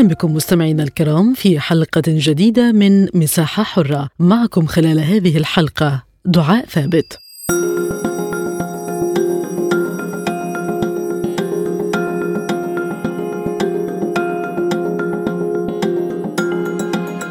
أهلا بكم مستمعينا الكرام في حلقة جديدة من مساحة حرة. معكم خلال هذه الحلقة دعاء ثابت.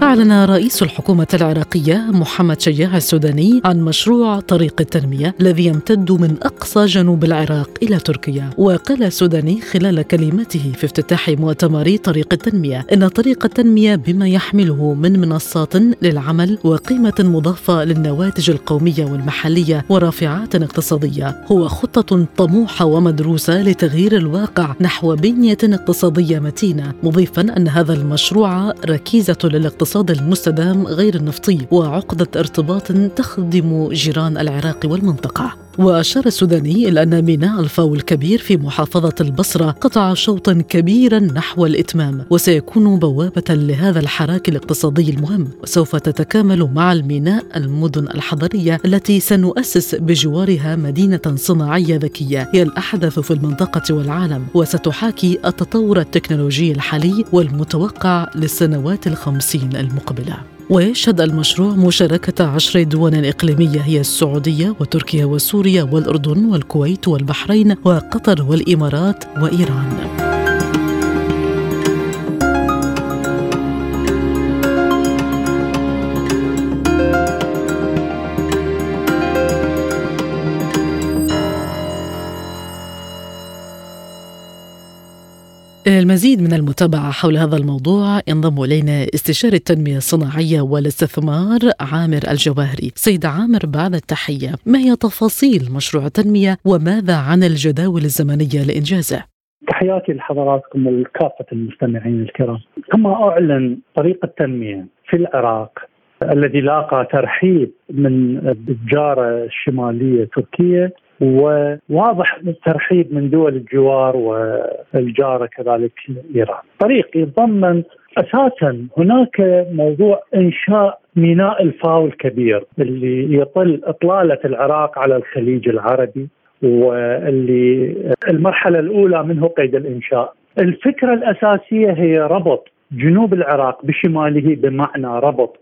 أعلن رئيس الحكومة العراقية محمد شياع السوداني عن مشروع طريق التنمية الذي يمتد من أقصى جنوب العراق إلى تركيا. وقال السوداني خلال كلمته في افتتاح مؤتمر طريق التنمية إن طريق التنمية بما يحمله من منصات للعمل وقيمة مضافة للنواتج القومية والمحلية ورافعات اقتصادية. هو خطة طموحة ومدروسة لتغيير الواقع نحو بنية اقتصادية متينة مضيفا أن هذا المشروع ركيزة للاقتصاد الاقتصاد المستدام غير النفطي وعقدة ارتباط تخدم جيران العراق والمنطقة. وأشار السوداني إلى أن ميناء الفاو الكبير في محافظة البصرة قطع شوطا كبيرا نحو الإتمام وسيكون بوابة لهذا الحراك الاقتصادي المهم. وسوف تتكامل مع الميناء المدن الحضرية التي سنؤسس بجوارها مدينة صناعية ذكية. هي الأحدث في المنطقة والعالم وستحاكي التطور التكنولوجي الحالي والمتوقع للسنوات الخمسين المقبلة ويشهد المشروع مشاركة عشر دول إقليمية هي السعودية وتركيا وسوريا والأردن والكويت والبحرين وقطر والإمارات وإيران. المزيد من المتابعة حول هذا الموضوع ينضم إلينا استشاري التنمية الصناعية والاستثمار عامر الجواهري سيد عامر بعد التحية ما هي تفاصيل مشروع التنمية وماذا عن الجداول الزمنية لإنجازه؟ تحياتي لحضراتكم وكافة المستمعين الكرام كما أعلن طريق التنمية في العراق الذي لاقى ترحيب من الجارة الشمالية تركيا وواضح الترحيب من دول الجوار والجارة كذلك إيران. طريق يتضمن أساسا هناك موضوع إنشاء ميناء الفاو الكبير اللي يطل إطلالة العراق على الخليج العربي واللي المرحلة الأولى منه قيد الإنشاء. الفكرة الأساسية هي ربط جنوب العراق بشماله بمعنى ربط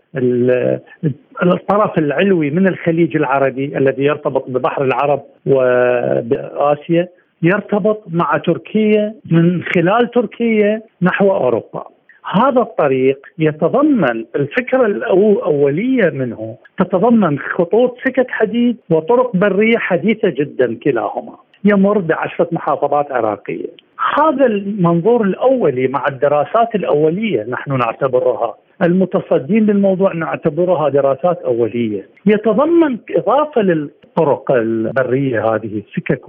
الطرف العلوي من الخليج العربي الذي يرتبط ببحر العرب وبآسيا يرتبط مع تركيا من خلال تركيا نحو أوروبا. هذا الطريق يتضمن الفكرة الأولية منه تتضمن خطوط سكك حديد وطرق برية حديثة جدا كلاهما. يمر بعشرة محافظات عراقية. هذا المنظور الأولي مع الدراسات الأولية نحن نعتبرها. المتصدين للموضوع نعتبرها دراسات أولية. يتضمن إضافة للطرق البرية هذه السكك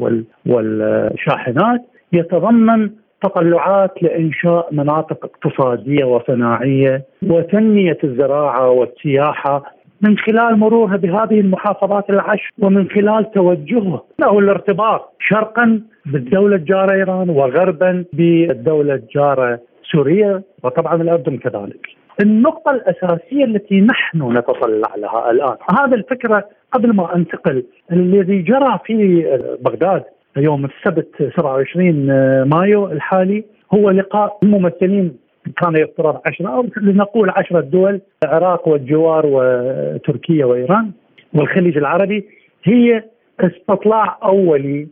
والشاحنات. يتضمن تطلعات لإنشاء مناطق اقتصادية وصناعية وتنمية الزراعة والسياحة من خلال مرورها بهذه المحافظات العشر ومن خلال توجهه له الارتباط شرقا بالدولة الجارة إيران وغربا بالدولة الجارة سوريا وطبعا الأردن كذلك. النقطة الأساسية التي نحن نتطلع لها الآن هذا الفكرة قبل ما أنتقل الذي جرى في بغداد يوم السبت 27 مايو الحالي هو لقاء الممثلين كان يفترض عشرة أو لنقول عشرة دول العراق والجوار وتركيا وإيران والخليج العربي هي استطلاع أولي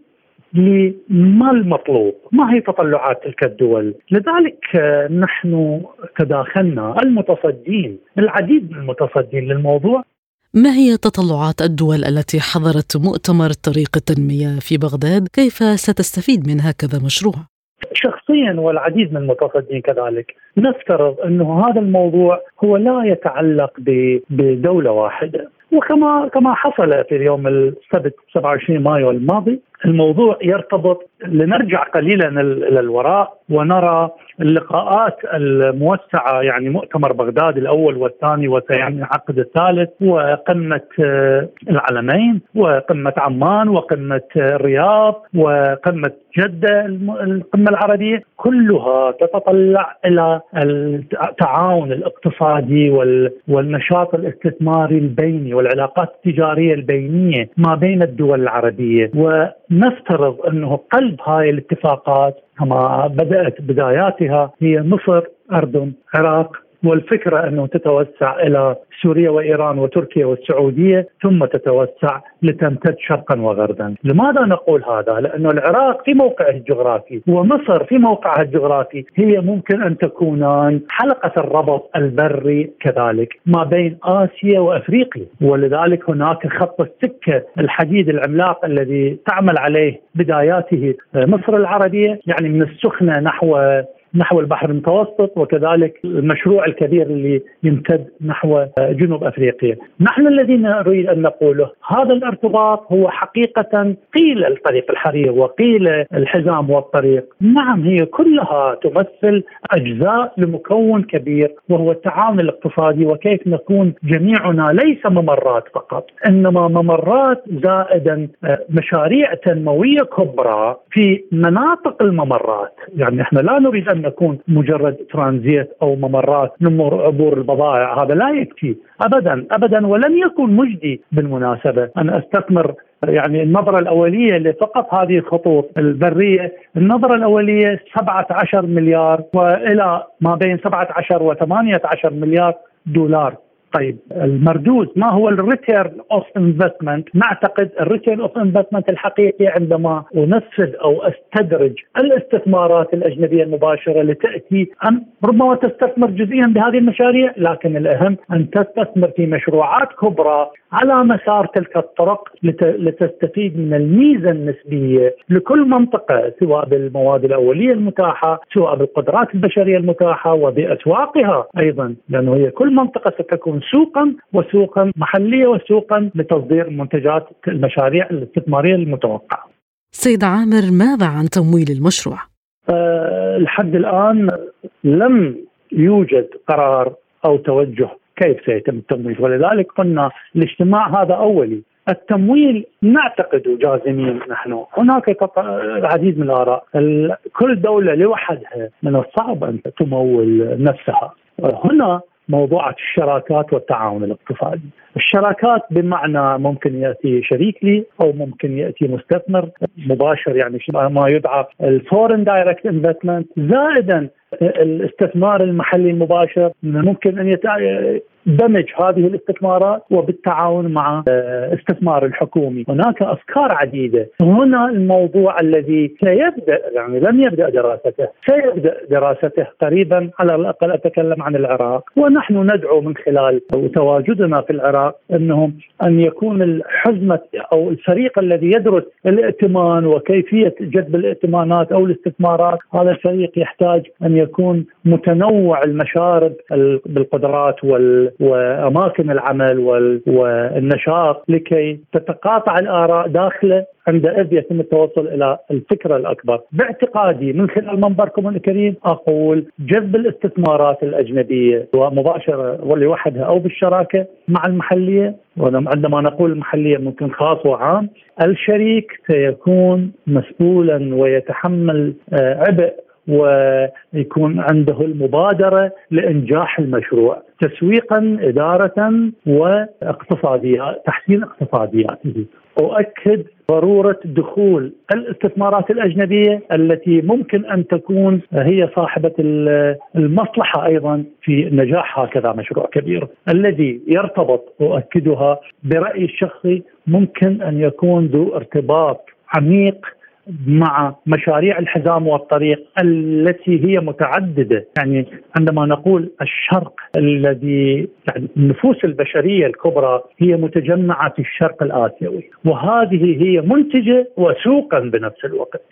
لما المطلوب ما هي تطلعات تلك الدول لذلك نحن تداخلنا المتصدين العديد من المتصدين للموضوع ما هي تطلعات الدول التي حضرت مؤتمر طريق التنمية في بغداد؟ كيف ستستفيد من هكذا مشروع؟ شخصيا والعديد من المتصدين كذلك نفترض أنه هذا الموضوع هو لا يتعلق بدولة واحدة وكما كما حصل في اليوم السبت 27 مايو الماضي الموضوع يرتبط لنرجع قليلا إلى الوراء ونرى اللقاءات الموسعة يعني مؤتمر بغداد الأول والثاني وسينعقد الثالث وقمة آه، العلمين وقمة عمان وقمة الرياض وقمة جدة القمة العربية. كلها تتطلع إلى التعاون الاقتصادي والنشاط الاستثماري البيني والعلاقات التجارية البينية ما بين الدول العربية. ونفترض أنه قلب هاي الاتفاقات كما بدأت بداياتها هي مصر أردن عراق والفكرة أنه تتوسع إلى سوريا وإيران وتركيا والسعودية ثم تتوسع لتمتد شرقا وغربا. لماذا نقول هذا؟ لأنه العراق في موقعه الجغرافي ومصر في موقعها الجغرافي هي ممكن أن تكونان حلقة الربط البري كذلك ما بين آسيا وأفريقيا ولذلك هناك خط السكة الحديد العملاق الذي تعمل عليه بداياته مصر العربية يعني من السخنة نحو نحو البحر المتوسط وكذلك المشروع الكبير اللي يمتد نحو جنوب أفريقيا. نحن الذين نريد أن نقوله هذا الارتباط هو حقيقة قيل الطريق الحرير وقيل الحزام والطريق، نعم هي كلها تمثل أجزاء لمكون كبير وهو التعاون الاقتصادي وكيف نكون جميعنا ليس ممرات فقط، إنما ممرات زائدا مشاريع تنموية كبرى في مناطق الممرات، يعني إحنا لا نريد أن نكون مجرد ترانزيت أو ممرات نمر عبور البضائع هذا لا يكفي ابدا ابدا ولن يكون مجدي بالمناسبة. ان أستثمر يعني النظرة الأولية لفقط هذه الخطوط البرية النظرة الأولية 17 مليار وإلى ما بين 17 و 18 مليار دولار. طيب المردود ما هو ال return of investment؟ نعتقد ال return of investment الحقيقي عندما أنفذ أو أستدرج الاستثمارات الأجنبية المباشرة لتأتي أم ربما تستثمر جزئيا بهذه المشاريع لكن الأهم أن تستثمر في مشروعات كبرى على مسار تلك الطرق لتستفيد من الميزة النسبية لكل منطقة سواء بالمواد الأولية المتاحة سواء بالقدرات البشرية المتاحة وبأسواقها أيضا لأنه هي كل منطقة ستكون سوقا وسوقا محلية وسوقا لتصدير منتجات المشاريع الاستثمارية المتوقعة. سيد عامر ماذا عن تمويل المشروع؟ أه لحد الآن لم يوجد قرار أو توجه كيف سيتم التمويل. ولذلك قلنا الاجتماع هذا أولي. التمويل نعتقد جازمين نحن. هناك العديد من الآراء. كل دولة لوحدها من الصعب أن تمول نفسها. هنا موضوع الشراكات والتعاون الاقتصادي. الشراكات بمعنى ممكن يأتي شريك لي أو ممكن يأتي مستثمر مباشر يعني ما يدعى ال foreign direct investment زائدا الاستثمار المحلي المباشر ممكن أن دمج هذه الاستثمارات وبالتعاون مع الاستثمار آه، الحكومي. هناك أفكار عديدة. هنا الموضوع الذي سيبدأ يعني لم يبدأ دراسته سيبدأ دراسته قريبا على الأقل أتكلم عن العراق. ونحن ندعو من خلال تواجدنا في العراق أنهم أن يكون الحزمة أو الفريق الذي يدرس الائتمان وكيفية جذب الائتمانات أو الاستثمارات هذا الفريق يحتاج يكون متنوع المشارب بالقدرات وال وأماكن العمل والنشاط لكي تتقاطع الآراء داخله عندئذ يتم التوصل إلى الفكرة الأكبر، باعتقادي من خلال منبركم الكريم أقول جذب الاستثمارات الأجنبية سواء مباشره ولوحدها أو بالشراكة مع المحلية وعندما نقول المحلية ممكن خاص وعام، الشريك سيكون مسؤولا ويتحمل آه، عبء ويكون عنده المبادرة لإنجاح المشروع تسويقا اداره واقتصاديات تحسين اقتصادياته. أؤكد ضرورة دخول الاستثمارات الأجنبية التي ممكن أن تكون هي صاحبة المصلحة أيضا في نجاح هكذا مشروع كبير. الذي يرتبط أؤكدها برأيي الشخصي ممكن أن يكون ذو ارتباط عميق مع مشاريع الحزام والطريق التي هي متعددة، يعني عندما نقول الشرق الذي يعني النفوس البشرية الكبرى هي متجمعة في الشرق الآسيوي، وهذه هي منتجة وسوقا بنفس الوقت.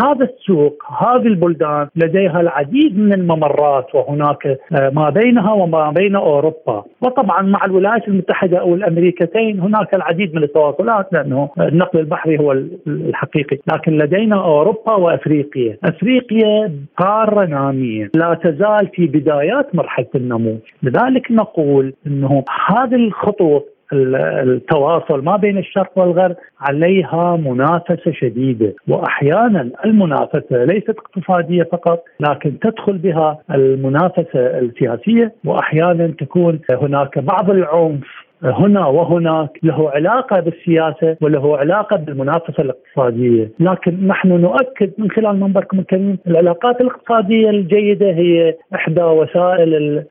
هذا السوق هذه البلدان لديها العديد من الممرات وهناك آه، ما بينها وما بين أوروبا. وطبعا مع الولايات المتحدة أو الأمريكتين هناك العديد من التواصلات لأنه النقل البحري هو الحقيقي. لكن لدينا أوروبا وأفريقيا. أفريقيا قارة نامية. لا تزال في بدايات مرحلة النمو. لذلك نقول إنه هذه الخطوط التواصل ما بين الشرق والغرب عليها منافسة شديدة. وأحيانا المنافسة ليست اقتصادية فقط لكن تدخل بها المنافسة السياسية وأحيانا تكون هناك بعض العنف هنا وهناك له علاقة بالسياسة وله علاقة بالمنافسة الاقتصادية، لكن نحن نؤكد من خلال منبركم الكريم العلاقات الاقتصادية الجيدة هي إحدى وسائل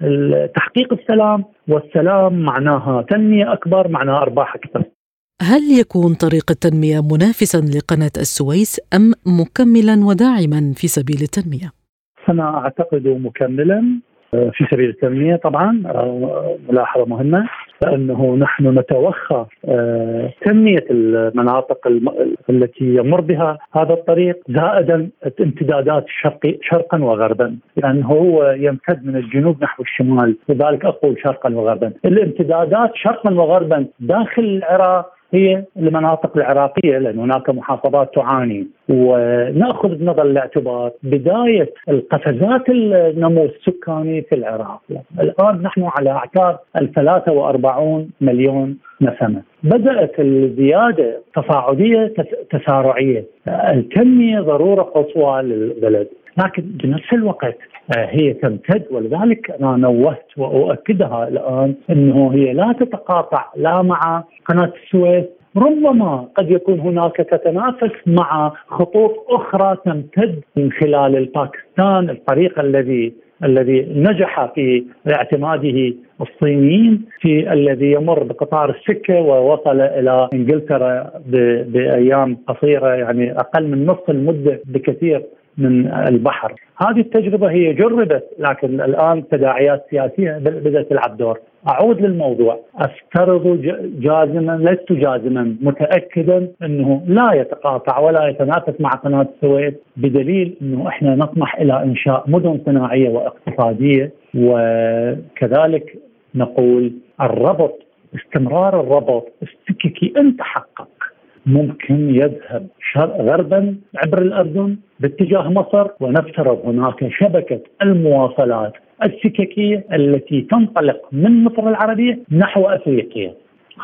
تحقيق السلام والسلام معناها تنمية أكبر معناها أرباح أكثر. هل يكون طريق التنمية منافسا لقناة السويس أم مكملا وداعما في سبيل التنمية؟ أنا أعتقد مكملا في سبيل التنمية طبعا آه، ملاحظة مهمة لأنه نحن نتوخى آه، تنمية المناطق التي يمر بها هذا الطريق زائدا امتدادات شرقي شرقا وغربا. لأنه هو يمتد من الجنوب نحو الشمال لذلك أقول شرقا وغربا. الامتدادات شرقا وغربا داخل العراق هي المناطق العراقية لأن هناك محافظات تعاني. ونأخذ بنظر الاعتبار بداية القفزات النمو السكاني في العراق. الآن نحن على أعتاب ال 43 مليون نسمه بدأت الزيادة تصاعديه تسارعية. التنمية ضرورة قصوى للبلد. لكن بنفس الوقت هي تمتد ولذلك أنا نوهت وأؤكدها الآن إنه هي لا تتقاطع لا مع قناة السويس ربما قد يكون هناك تتنافس مع خطوط أخرى تمتد من خلال الباكستان الطريق الذي الذي نجح في اعتماده الصينيين في الذي يمر بقطار السكة ووصل إلى إنجلترا بأيام قصيرة يعني أقل من نصف المدة بكثير. من البحر. هذه التجربة هي جربت لكن الآن تداعيات سياسية بدأت تلعب دور. أعود للموضوع. أفترض جازما لست جازما متأكدا أنه لا يتقاطع ولا يتنافس مع قناة السويس بدليل أنه إحنا نطمح إلى إنشاء مدن صناعية واقتصادية وكذلك نقول الربط استمرار الربط السككي ان تحقق ممكن يذهب غربا عبر الأردن باتجاه مصر ونفترض هناك شبكة المواصلات السككية التي تنطلق من مصر العربية نحو أفريقيا.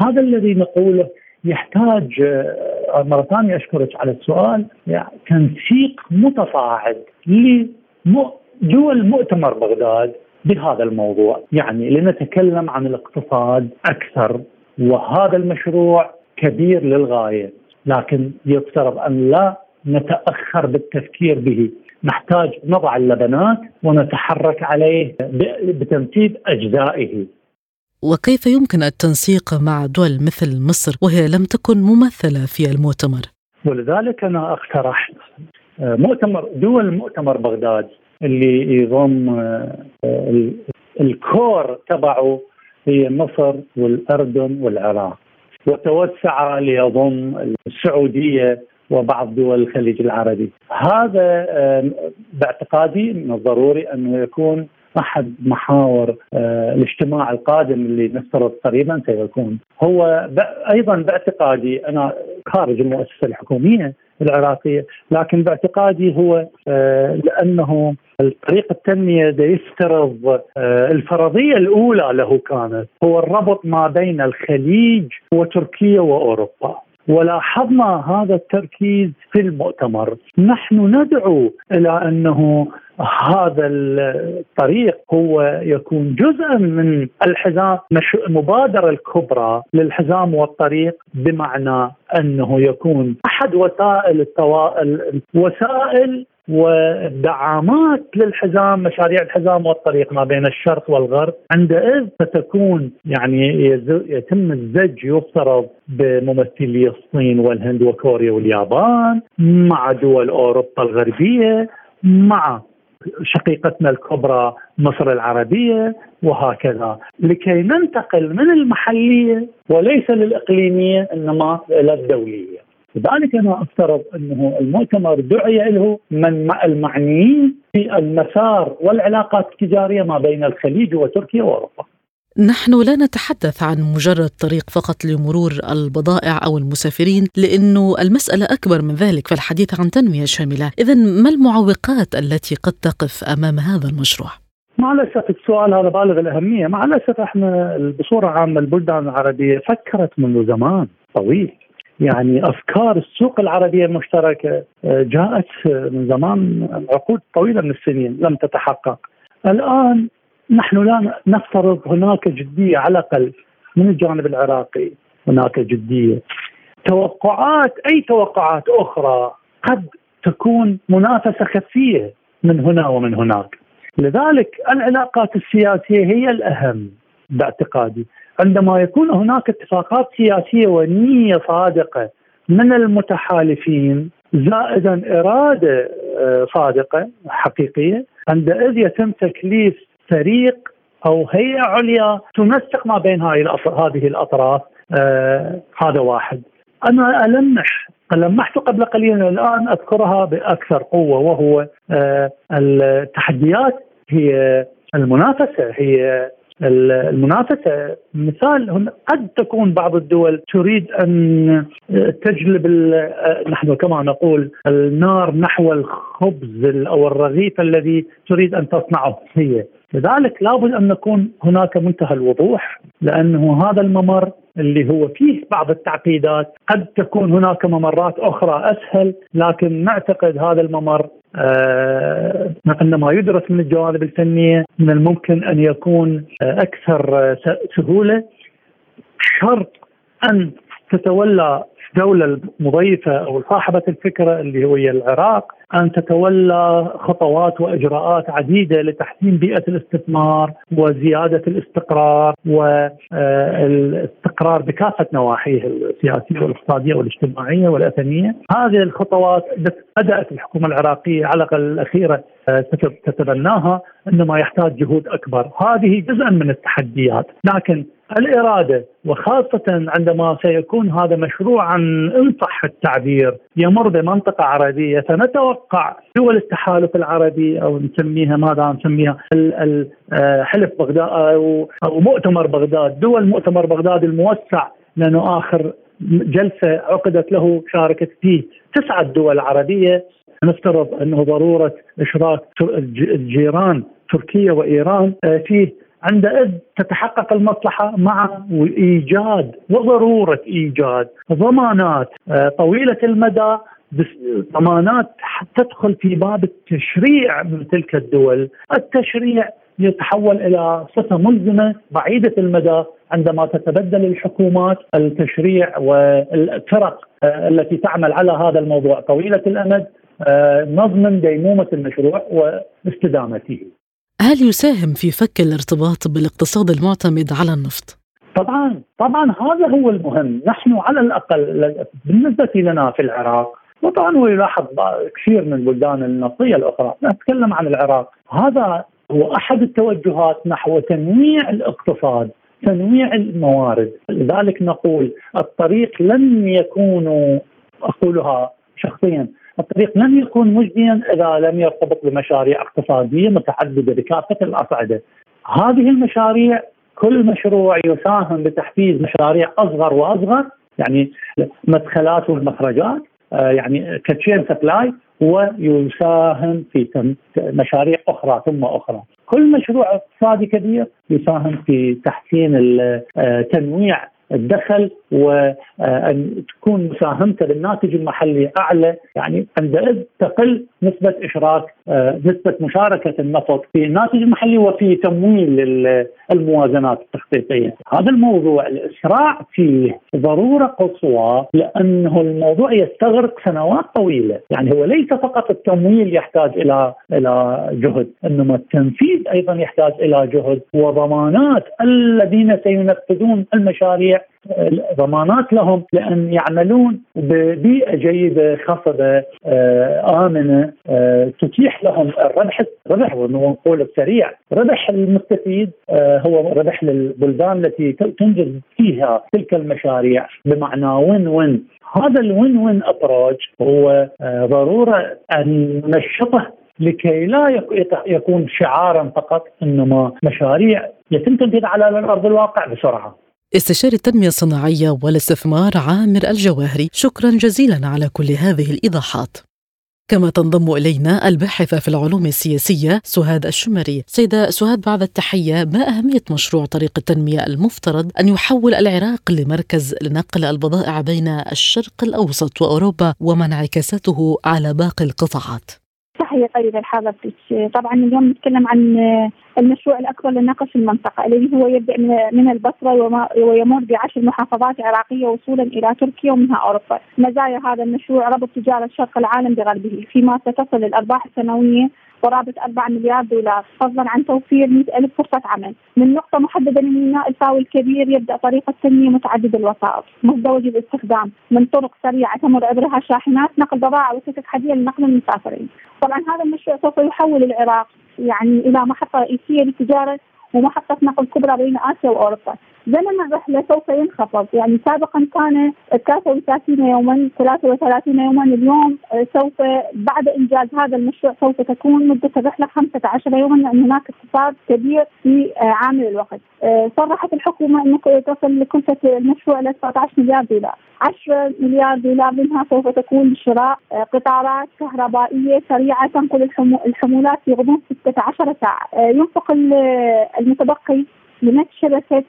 هذا الذي نقوله يحتاج آه، مرة ثانية أشكرك على السؤال يعني تنسيق متصاعد لدول مؤتمر بغداد بهذا الموضوع، يعني لنتكلم عن الاقتصاد أكثر وهذا المشروع كبير للغاية لكن يفترض أن لا نتأخر بالتفكير به. نحتاج نضع اللبنات ونتحرك عليه بتنفيذ أجزائه. وكيف يمكن التنسيق مع دول مثل مصر وهي لم تكن ممثلة في المؤتمر؟ ولذلك أنا اقترحت آه، مؤتمر دول مؤتمر بغداد اللي يضم آه، الكور تبعه هي مصر والأردن والعراق. وتوسع ليضم السعودية وبعض دول الخليج العربي. هذا باعتقادي من الضروري أنه يكون أحد محاور آه، الاجتماع القادم اللي نفترض قريبا سيكون هو أيضا باعتقادي أنا خارج المؤسسة الحكومية العراقية لكن باعتقادي هو آه، لأنه طريق التنميه يفترض آه، الفرضية الأولى له كانت هو الربط ما بين الخليج وتركيا وأوروبا. ولاحظنا هذا التركيز في المؤتمر. نحن ندعو إلى أنه هذا الطريق هو يكون جزءا من الحزام المبادره الكبرى للحزام والطريق بمعنى أنه يكون أحد وسائل التوا... وسائل والدعامات للحزام مشاريع الحزام والطريق ما بين الشرق والغرب عندئذ ستكون يعني يتم الزج يفترض بممثلي الصين والهند وكوريا واليابان مع دول أوروبا الغربية مع شقيقتنا الكبرى مصر العربية وهكذا لكي ننتقل من المحلية وليس للإقليمية إنما إلى الدولية. لذلك أنا أفترض أنه المؤتمر دعي له من المعنيين في المسار والعلاقات التجارية ما بين الخليج وتركيا وأوروبا. نحن لا نتحدث عن مجرد طريق فقط لمرور البضائع أو المسافرين لأنه المسألة أكبر من ذلك فالحديث عن تنمية شاملة، اذا ما المعوقات التي قد تقف أمام هذا المشروع؟ مع الأسف السؤال هذا بالغ الأهمية، مع الأسف إحنا بصوره عامة البلدان العربية فكرت منذ زمان طويل يعني أفكار السوق العربية المشتركة آه، جاءت من زمان عقود طويلة من السنين لم تتحقق. الآن نحن لا نفترض هناك جدية على الأقل من الجانب العراقي هناك جدية. توقعات أي توقعات أخرى قد تكون منافسة خفية من هنا ومن هناك. لذلك العلاقات السياسية هي الأهم باعتقادي عندما يكون هناك اتفاقات سياسية ونية صادقة من المتحالفين زائدا إرادة آه، صادقة حقيقية عندئذ يتم تكليف فريق أو هيئة عليا تنسق ما بين هاي هذه الأطراف آه هذا واحد. أنا ألمح لمحت قبل قليل الآن أذكرها بأكثر قوة وهو آه التحديات هي المنافسة هي المنافسة مثال قد تكون بعض الدول تريد أن تجلب نحن كما نقول النار نحو الخبز أو الرغيف الذي تريد أن تصنعه. هي. لذلك لابد أن نكون هناك منتهى الوضوح لأنه هذا الممر اللي هو فيه بعض التعقيدات. قد تكون هناك ممرات أخرى أسهل لكن نعتقد هذا الممر آه عندما يدرس من الجوانب الفنية من الممكن أن يكون آه أكثر سهولة. شرط أن تتولى الدولة المضيفة أو صاحبة الفكرة اللي هي العراق أن تتولى خطوات وإجراءات عديدة لتحسين بيئة الاستثمار وزيادة الاستقرار والاستقرار بكافة نواحيه السياسية والاقتصادية والاجتماعية والأثنية هذه الخطوات بدأت الحكومة العراقية على الأقل الأخيرة آه، تتبناها إنما يحتاج جهود أكبر، هذه جزءا من التحديات، لكن الإرادة وخاصة عندما سيكون هذا مشروعا ان صح التعبير يمر بمنطقة عربية فنتوقع دول التحالف العربي أو نسميها ماذا نسميها آه، حلف بغداد أو مؤتمر بغداد، دول مؤتمر بغداد الموسع لأنه آخر جلسة عقدت له شاركت فيه تسعة دول عربية. نفترض أنه ضرورة إشراك الجيران تركيا وإيران آه، فيه عندئذ تتحقق المصلحة مع إيجاد وضرورة إيجاد ضمانات آه، طويلة المدى ضمانات تدخل في باب التشريع من تلك الدول، التشريع يتحول إلى صفة ملزمة بعيدة المدى عندما تتبدل الحكومات التشريع والفرق آه، التي تعمل على هذا الموضوع. طويلة الأمد نضمن ديمومة المشروع واستدامته. هل يساهم في فك الارتباط بالاقتصاد المعتمد على النفط؟ طبعا طبعا هذا هو المهم، نحن على الأقل بالنسبة لنا في العراق وطبعا هو يلاحظ كثير من البلدان النفطية الأخرى، نتكلم عن العراق، هذا هو أحد التوجهات نحو تنويع الاقتصاد تنويع الموارد لذلك نقول الطريق لن يكون أقولها شخصيا الطريق لن يكون مجديا إذا لم يرتبط بمشاريع اقتصادية متعددة بكافة الأصعدة. هذه المشاريع كل مشروع يساهم بتحفيز مشاريع أصغر وأصغر يعني مدخلات والمخرجات آه، يعني كتشين سبلاي ويساهم في مشاريع أخرى ثم أخرى. كل مشروع اقتصادي كبير يساهم في تحسين آه، تنويع الدخل وأن تكون مساهمته للناتج المحلي أعلى. يعني عندئذ تقل نسبة إشراك آه، نسبة مشاركة النفط في الناتج المحلي وفي تمويل الموازنات التخطيطية. هذا الموضوع الإسراع فيه ضرورة قصوى لأنه الموضوع يستغرق سنوات طويلة، يعني هو ليس فقط التمويل يحتاج إلى إلى جهد، إنما التنفيذ أيضا يحتاج إلى جهد. وضمانات الذين سينفذون المشاريع ضمانات لهم لأن يعملون ببيئة جيدة خصبة آه، آمنة آه، تتيح لهم الربح ربح ونقول السريع. ربح المستفيد آه، هو ربح للبلدان التي تنجز فيها تلك المشاريع. بمعنى وين وين؟ هذا الوين وين ابروج هو ضرورة أن ننشطه لكي لا يكون شعارا فقط إنما مشاريع يتم تنفيذها على ارض الواقع بسرعة. استشاري التنمية الصناعية والاستثمار عامر الجواهري شكرا جزيلا على كل هذه الإيضاحات. كما تنضم إلينا الباحثة في العلوم السياسية سهاد الشمري. سيدة سهاد بعد التحية ما أهمية مشروع طريق التنمية المفترض أن يحول العراق لمركز لنقل البضائع بين الشرق الأوسط وأوروبا وما انعكاساته على باقي القطاعات؟ صحيح طيب حضرتك طبعا اليوم نتكلم عن المشروع الأكبر للنقل في المنطقة الذي هو يبدأ من البصرة ويمر بعشر محافظات عراقية وصولا إلى تركيا ومنها أوروبا. مزايا هذا المشروع ربط تجارة شرق العالم بغربه فيما ستصل الأرباح السنوية قرابة 4 مليار دولار فضلا عن توفير 100 ألف فرصة عمل. من نقطة محددة من ميناء الفاو الكبير يبدأ طريق التنمية متعدد الوسائط. مزدوجة الاستخدام. من طرق سريعة تمر عبرها شاحنات نقل بضائع وسكك حديدية لنقل المسافرين. طبعا هذا المشروع سوف يحول العراق يعني إلى محطة رئيسية للتجارة ومحطة نقل كبرى بين آسيا وأوروبا. زمن الرحلة سوف ينخفض. يعني سابقا كان 33 يوما 33 يوما اليوم سوف بعد إنجاز هذا المشروع سوف تكون مدة الرحلة 15 يوما لأن هناك اقتصاد كبير في عامل الوقت. صرحت الحكومة أنه تصل لكلفة المشروع إلى 19 مليار دولار. 10 مليار دولار منها سوف تكون لشراء قطارات كهربائية سريعة تنقل الحمولات في غضون 16 ساعة. ينفق المتبقي لنفس شبكة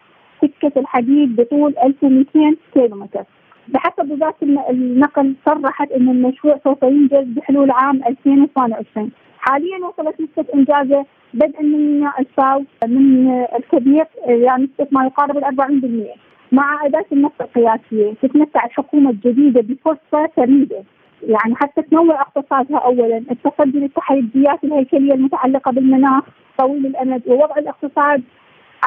سكة الحديد بطول 1200 كيلومتر. بحسب وزارة النقل صرحت أن المشروع سوف ينجز بحلول عام 2022 حاليا وصلت نسبة إنجازه بدءا من ميناء الفاو من الكبير يعني نسبة ما يقارب ال 40% مع أداة النفط القياسية تتمتع الحكومة الجديدة بفرصة فريدة. يعني حتى تنوع اقتصادها اولا، التصدي للتحديات الهيكلية المتعلقة بالمناخ طويل الأمد ووضع الاقتصاد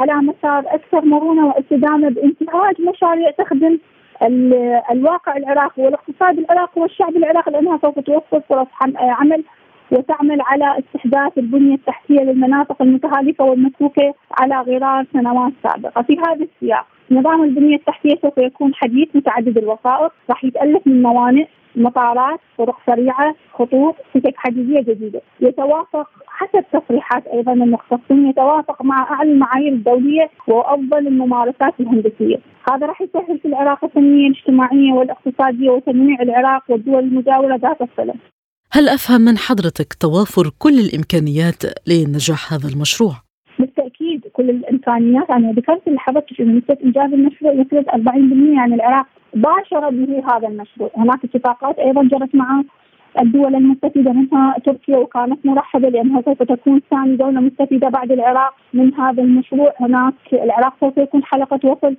على مسار أكثر مرونة واستدامة بانتهاج مشاريع تخدم الواقع العراقي والاقتصاد العراقي والشعب العراقي لأنها سوف توفر فرص عمل وتعمل على استحداث البنية التحتية للمناطق المتهالكه والمتروكة على غرار سنوات سابقة، في هذا السياق نظام البنية التحتية سوف يكون حديث متعدد الوسائط، راح يتألف من موانئ مطارات طرق سريعة خطوط سكك حديدية جديدة. يتوافق حسب تصريحات أيضا المختصين يتوافق مع أعلى المعايير الدولية وأفضل الممارسات الهندسية. هذا راح يسهل في العراق التنميه الاجتماعية والاقتصادية وتنويع العراق والدول المجاورة ذات الصله هل أفهم من حضرتك توافر كل الإمكانيات لنجاح هذا المشروع؟ كل الإمكانيات. أنا ذكرت لحضرتك انه نسبة انجاز المشروع يفرض 40% عن العراق باشر به هذا المشروع، هناك اتفاقات أيضا جرت مع الدول المستفيدة منها تركيا وكانت مرحبه لانها سوف تكون ثاني دولة مستفيدة بعد العراق من هذا المشروع، هناك العراق سوف يكون حلقة وصل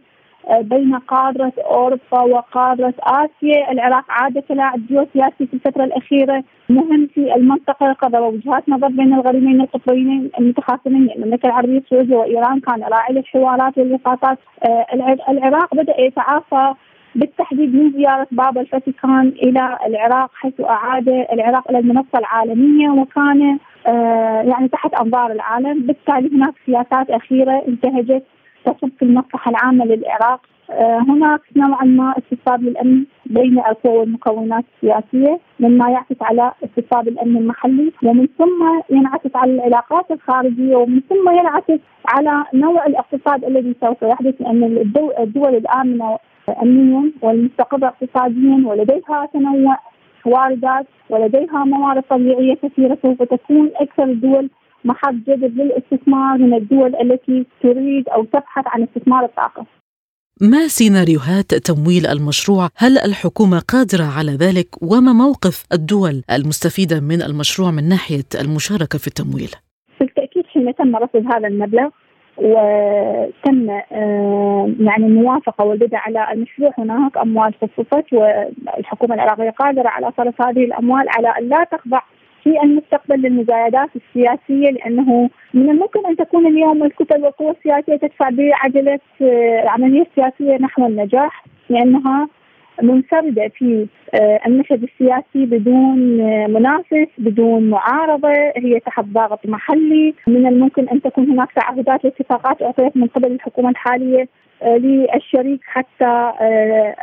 بين قارة أوروبا وقارة آسيا. العراق عاد كلاعب جيوسياسي في الفترة الأخيرة مهم في المنطقة قرر وجهات نظر بين الغريمين القطبيين المتخاصمين المملكة العربية السعودية وإيران كان راعي للحوارات واللقاطات آه، العراق بدأ يتعافى. بالتحديد من زيارة بابا الفاتيكان إلى العراق حيث أعاد العراق إلى المنصة العالميا وكان آه يعني تحت أنظار العالم. بالتالي هناك سياسات أخيرة انتهجت تصب في المصلحة العامة للعراق. آه هناك نوعا ما استصاب للامن بين القوى والمكونات السياسية مما يعكس على استصاب الامن المحلي ومن ثم ينعكس على العلاقات الخارجية ومن ثم ينعكس على نوع الاقتصاد الذي سوف يحدث لأن الدول الآمنة امنيا والمستقرة اقتصاديا ولديها تنوع واردات ولديها موارد طبيعية كثيرة سوف تكون أكثر الدول محط جذب للاستثمار من الدول التي تريد أو تبحث عن استثمار الطاقة. ما سيناريوهات تمويل المشروع؟ هل الحكومة قادرة على ذلك؟ وما موقف الدول المستفيدة من المشروع من ناحية المشاركة في التمويل؟ بالتأكيد حين تم رصد هذا المبلغ وتم آه، يعني الموافقه والبدء على المشروع هناك أموال خصصت والحكومة العراقية قادرة على صرف هذه الأموال على أن لا تخضع في المستقبل للمزايدات السياسية لأنه من الممكن أن تكون اليوم الكتل والقوى السياسية تدفع بعجلة آه، السياسيه نحو النجاح لأنها منفردة في آه، المشهد السياسي بدون آه، منافس بدون معارضة هي تحت ضغط محلي. من الممكن أن تكون هناك تعهدات واتفاقات أعطيت من قبل الحكومة الحالية للشريك حتى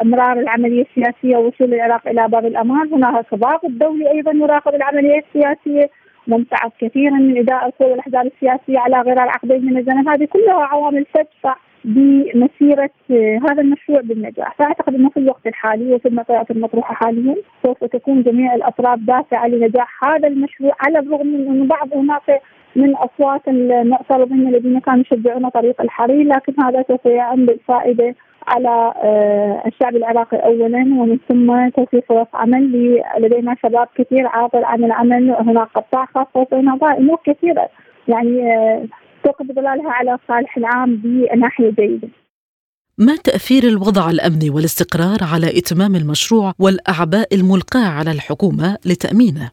إمرار العملية السياسية ووصول العراق إلى باب الامان، هناك ضغط دولي أيضا يراقب العملية السياسية. ممتعض كثيرا من إداء القوى والأحزاب السياسية على غرار عقدين من الزمن، هذه كلها عوامل تدفع بمسيرة هذا المشروع بالنجاح، فأعتقد إنه في الوقت الحالي وفي المعطيات المطروحة حاليا سوف تكون جميع الأطراف دافعة لنجاح هذا المشروع على الرغم من انه بعض هناك من أصوات المعترضين الذين كانوا يشجعون طريق الحرير لكن هذا سوف يعم بالفائدة على آه، الشعب العراقي اولا ومن ثم توفير فرص عمل لدينا شباب كثير عاطل عن العمل هناك قطاع خاص وهناك أمور كثيرة يعني آه، توقف ظلالها على الصالح العام بناحية جيدة. ما تأثير الوضع الأمني والاستقرار على إتمام المشروع والأعباء الملقاة على الحكومة لتأمينه؟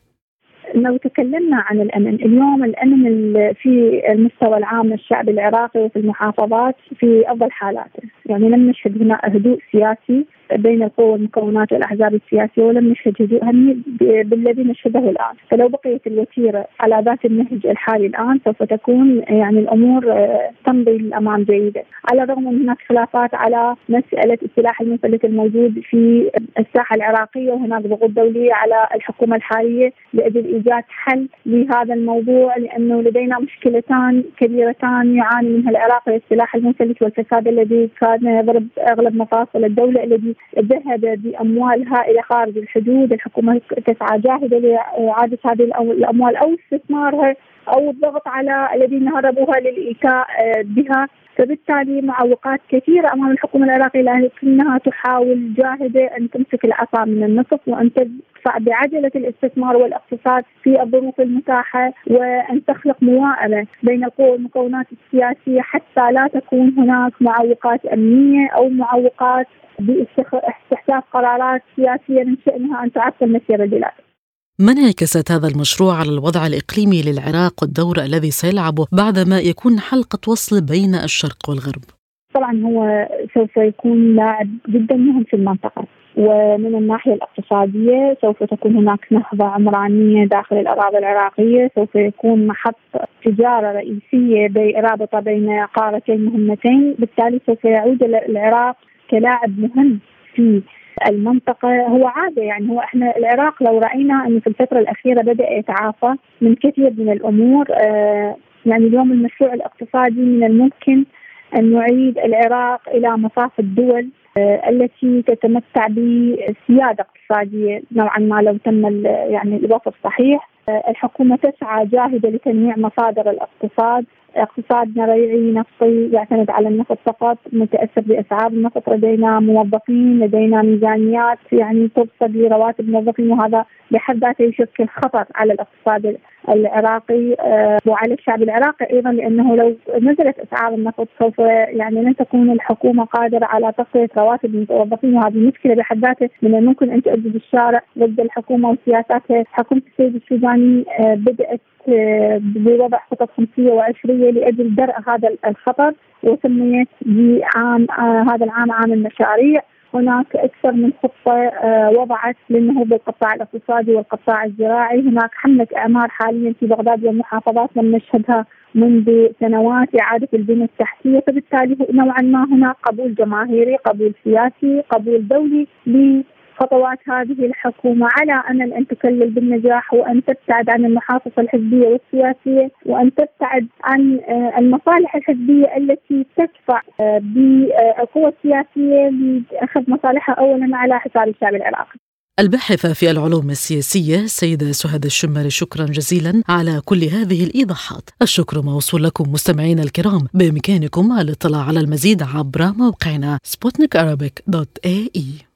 لو تكلمنا عن الأمن، اليوم الأمن في المستوى العام الشعب العراقي وفي المحافظات في أفضل حالاته، يعني لم نشهد هنا هدوء سياسي بين القوى والمكونات والأحزاب السياسية ولم نشهد هدوء هني بالذي نشهده الآن، فلو بقيت الوتيرة على ذات النهج الحالي الآن سوف تكون يعني الأمور آه، تمضي للأمام جيده، على الرغم من هناك خلافات على مسألة السلاح المنفلت الموجود في الساحة العراقية وهناك ضغوط دولية على الحكومة الحالية لأجل إيجاد حل لهذا الموضوع لأنه لدينا مشكلتان كبيرتان يعاني منها العراق السلاح المنفلت والفساد الذي كان يضرب أغلب مفاصل الدولة الذي ذهب بأموال هائلة خارج الحدود، الحكومة تسعى جاهده لإعادة هذه الأموال أو استثمارها أو الضغط على الذين هربوها للإيتاء آه، بها فبالتالي معوقات كثيرة أمام الحكومة العراقية لكنها تحاول جاهدة أن تمسك العصا من النصف وأن تدفع بعجلة الاستثمار والاقتصاد في الظروف المتاحة وأن تخلق موائمة بين القوى والمكونات السياسية حتى لا تكون هناك معوقات أمنية أو معوقات باستحداث قرارات سياسية من شأنها أن تعطل مسير البلاد. ما انعكست هذا المشروع على الوضع الإقليمي للعراق والدور الذي سيلعبه بعدما يكون حلقة وصل بين الشرق والغرب؟ طبعا هو سوف يكون لاعب جدا مهم في المنطقة ومن الناحية الاقتصادية سوف تكون هناك نهضة عمرانية داخل الأراضي العراقية سوف يكون محط تجارة رئيسية رابطة بين قارتين مهمتين بالتالي سوف يعود العراق كلاعب مهم في المنطقة هو عادة يعني هو إحنا العراق لو رأينا إنه في الفترة الأخيرة بدأ يتعافى من كثير من الأمور آه يعني اليوم المشروع الاقتصادي من الممكن أن نعيد العراق إلى مصاف الدول آه التي تتمتع بسيادة اقتصادية نوعا ما لو تم يعني الوصف صحيح. آه الحكومة تسعى جاهدة لتنويع مصادر الاقتصاد اقتصادنا ريعي نفطي يعتمد على النفط فقط متأثر بأسعار النفط لدينا موظفين لدينا ميزانيات يعني ترصد لرواتب الموظفين وهذا بحد ذاته يشكل خطر على الاقتصاد العراقي آه، وعلى الشعب العراقي أيضا لأنه لو نزلت أسعار النفط سوف يعني لن تكون الحكومة قادرة على تغطيه رواتب الموظفين وهذه مشكلة بحد ذاتها من الممكن أن تؤدي بالشارع ضد الحكومة وسياساتها، حكومة السيد السوداني آه، بدأت آه، بوضع خطط خمسية وعشرية لأجل درء هذا الخطر وسميت بعام هذا العام عام المشاريع. هناك أكثر من خطة آه، وضعت للنهوض بالقطاع الاقتصادي والقطاع الزراعي، هناك حملة إعمار حاليا في بغداد والمحافظات لم نشهدها منذ سنوات إعادة البنيه التحتية، فبالتالي نوعا ما هناك قبول جماهيري، قبول سياسي، قبول دولي خطوات هذه الحكومة على أمل أن تكلل بالنجاح وأن تبتعد عن المحافظة الحزبية والسياسية وأن تبتعد عن آه، المصالح الحزبية التي تدفع آه، بالقوى السياسية لأخذ مصالحها أولا على حساب الشعب العراقي. الباحثة في العلوم السياسية السيدة سهاد الشمري شكرا جزيلا على كل هذه الإيضاحات. الشكر موصول لكم مستمعينا الكرام. بإمكانكم الاطلاع على المزيد عبر موقعنا سبوتنيك dot A, E